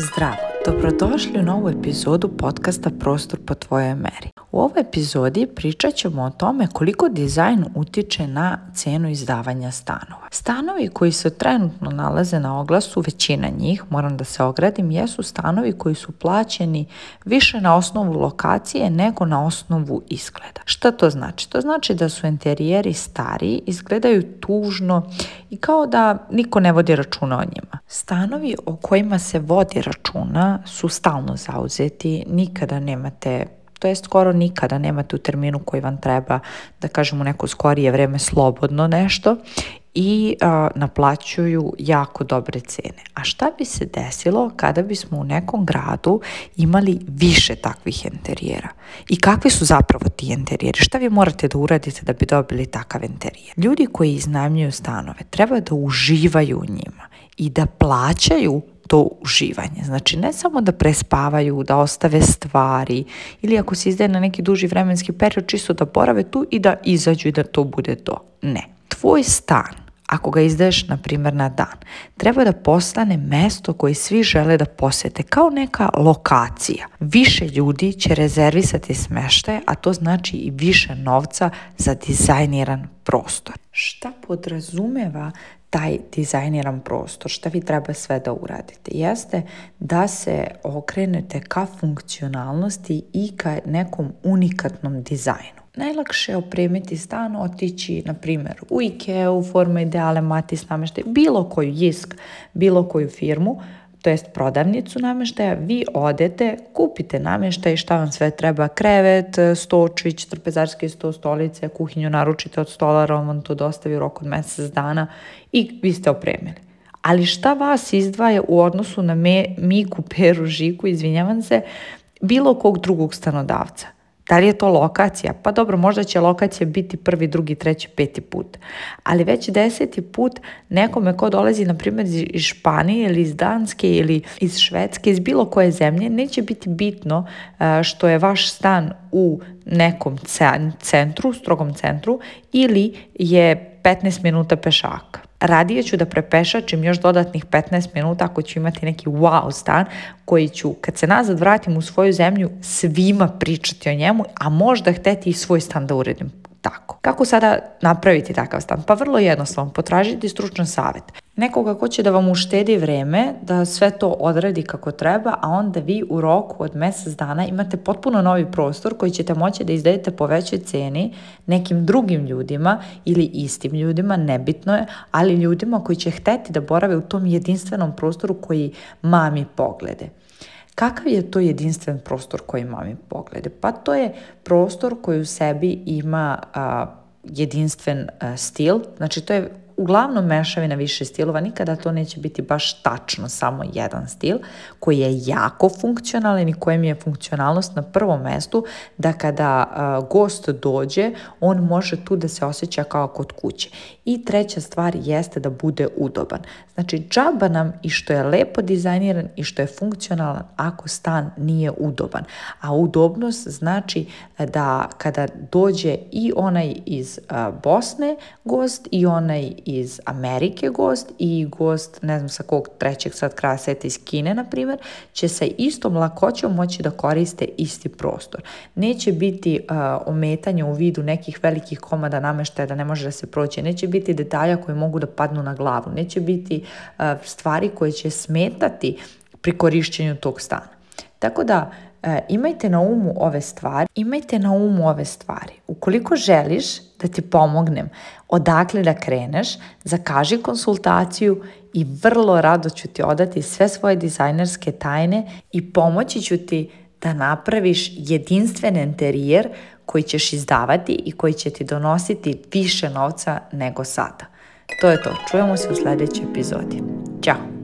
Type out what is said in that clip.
Zdravo, dobrodošli u novu epizodu podcasta Prostor po tvojoj meri. U ovoj epizodi pričat ćemo o tome koliko dizajn utiče na cenu izdavanja stanova. Stanovi koji se trenutno nalaze na oglasu, većina njih, moram da se ogradim, jesu stanovi koji su plaćeni više na osnovu lokacije nego na osnovu izgleda. Šta to znači? To znači da su interijeri stariji, izgledaju tužno i kao da niko ne vodi računa o njima. Stanovi o kojima se vodi računa su stalno zauzeti, nikada nemate to je skoro nikada nemate u terminu koji vam treba, da kažemo u neko skorije vreme slobodno nešto i naplaćuju jako dobre cene. A šta bi se desilo kada bismo u nekom gradu imali više takvih interijera? I kakvi su zapravo ti interijeri? Šta vi morate da uradite da bi dobili takav interijer? Ljudi koji iznajmljuju stanove treba da uživaju u njima i da plaćaju to uživanje. Znači ne samo da prespavaju, da ostave stvari ili ako se izdaje na neki duži vremenski period čisto da borave tu i da izađu i da to bude to. Ne. Tvoj stan ako ga izdeš na primjer, na dan. Treba da postane mesto koje svi žele da posete, kao neka lokacija. Više ljudi će rezervisati smeštaje, a to znači i više novca za dizajniran prostor. Šta podrazumeva taj dizajniran prostor, šta vi treba sve da uradite, jeste da se okrenete ka funkcionalnosti i ka nekom unikatnom dizajnu najlakše opremiti stan, otići na primjer u Ikea, u forma ideale, Matis namještaj, bilo koju jisk, bilo koju firmu, to jest prodavnicu namještaja, vi odete, kupite namještaj, šta vam sve treba, krevet, stočić, trpezarske sto, stolice, kuhinju naručite od stolara, on vam to dostavi u roku od mjesec dana i vi ste opremili. Ali šta vas izdvaja u odnosu na me, Miku, Peru, Žiku, izvinjavam se, bilo kog drugog stanodavca? Da li je to lokacija? Pa dobro, možda će lokacija biti prvi, drugi, treći, peti put. Ali već deseti put nekome ko dolazi, na primjer, iz Španije ili iz Danske ili iz Švedske, iz bilo koje zemlje, neće biti bitno e, što je vaš stan u nekom centru, strogom centru ili je 15 minuta pešaka radije ću da prepešačim još dodatnih 15 minuta ako ću imati neki wow stan koji ću kad se nazad vratim u svoju zemlju svima pričati o njemu, a možda hteti i svoj stan da uredim tako. Kako sada napraviti takav stan? Pa vrlo jednostavno, potražiti stručan savjet nekoga ko će da vam uštedi vreme, da sve to odredi kako treba, a onda vi u roku od mjesec dana imate potpuno novi prostor koji ćete moći da izdajete po većoj ceni nekim drugim ljudima ili istim ljudima, nebitno je, ali ljudima koji će hteti da borave u tom jedinstvenom prostoru koji mami poglede. Kakav je to jedinstven prostor koji mami poglede? Pa to je prostor koji u sebi ima jedinstven stil, znači to je uglavnom mešavina više stilova, nikada to neće biti baš tačno samo jedan stil koji je jako funkcionalan i kojem je funkcionalnost na prvom mestu da kada gost dođe on može tu da se osjeća kao kod kuće. I treća stvar jeste da bude udoban. Znači džaba nam i što je lepo dizajniran i što je funkcionalan ako stan nije udoban. A udobnost znači da kada dođe i onaj iz Bosne gost i onaj iz Amerike gost i gost, ne znam sa kog trećeg sad kraja sveta iz Kine, na primjer, će sa istom lakoćom moći da koriste isti prostor. Neće biti uh, u vidu nekih velikih komada nameštaja da ne može da se proći, neće biti detalja koji mogu da padnu na glavu, neće biti uh, stvari koje će smetati pri korišćenju tog stana. Tako da, E, imajte na umu ove stvari, imajte na umu ove stvari. Ukoliko želiš da ti pomognem odakle da kreneš, zakaži konsultaciju i vrlo rado ću ti odati sve svoje dizajnerske tajne i pomoći ću ti da napraviš jedinstven interijer koji ćeš izdavati i koji će ti donositi više novca nego sada. To je to, čujemo se u sljedećoj epizodi. Ćao!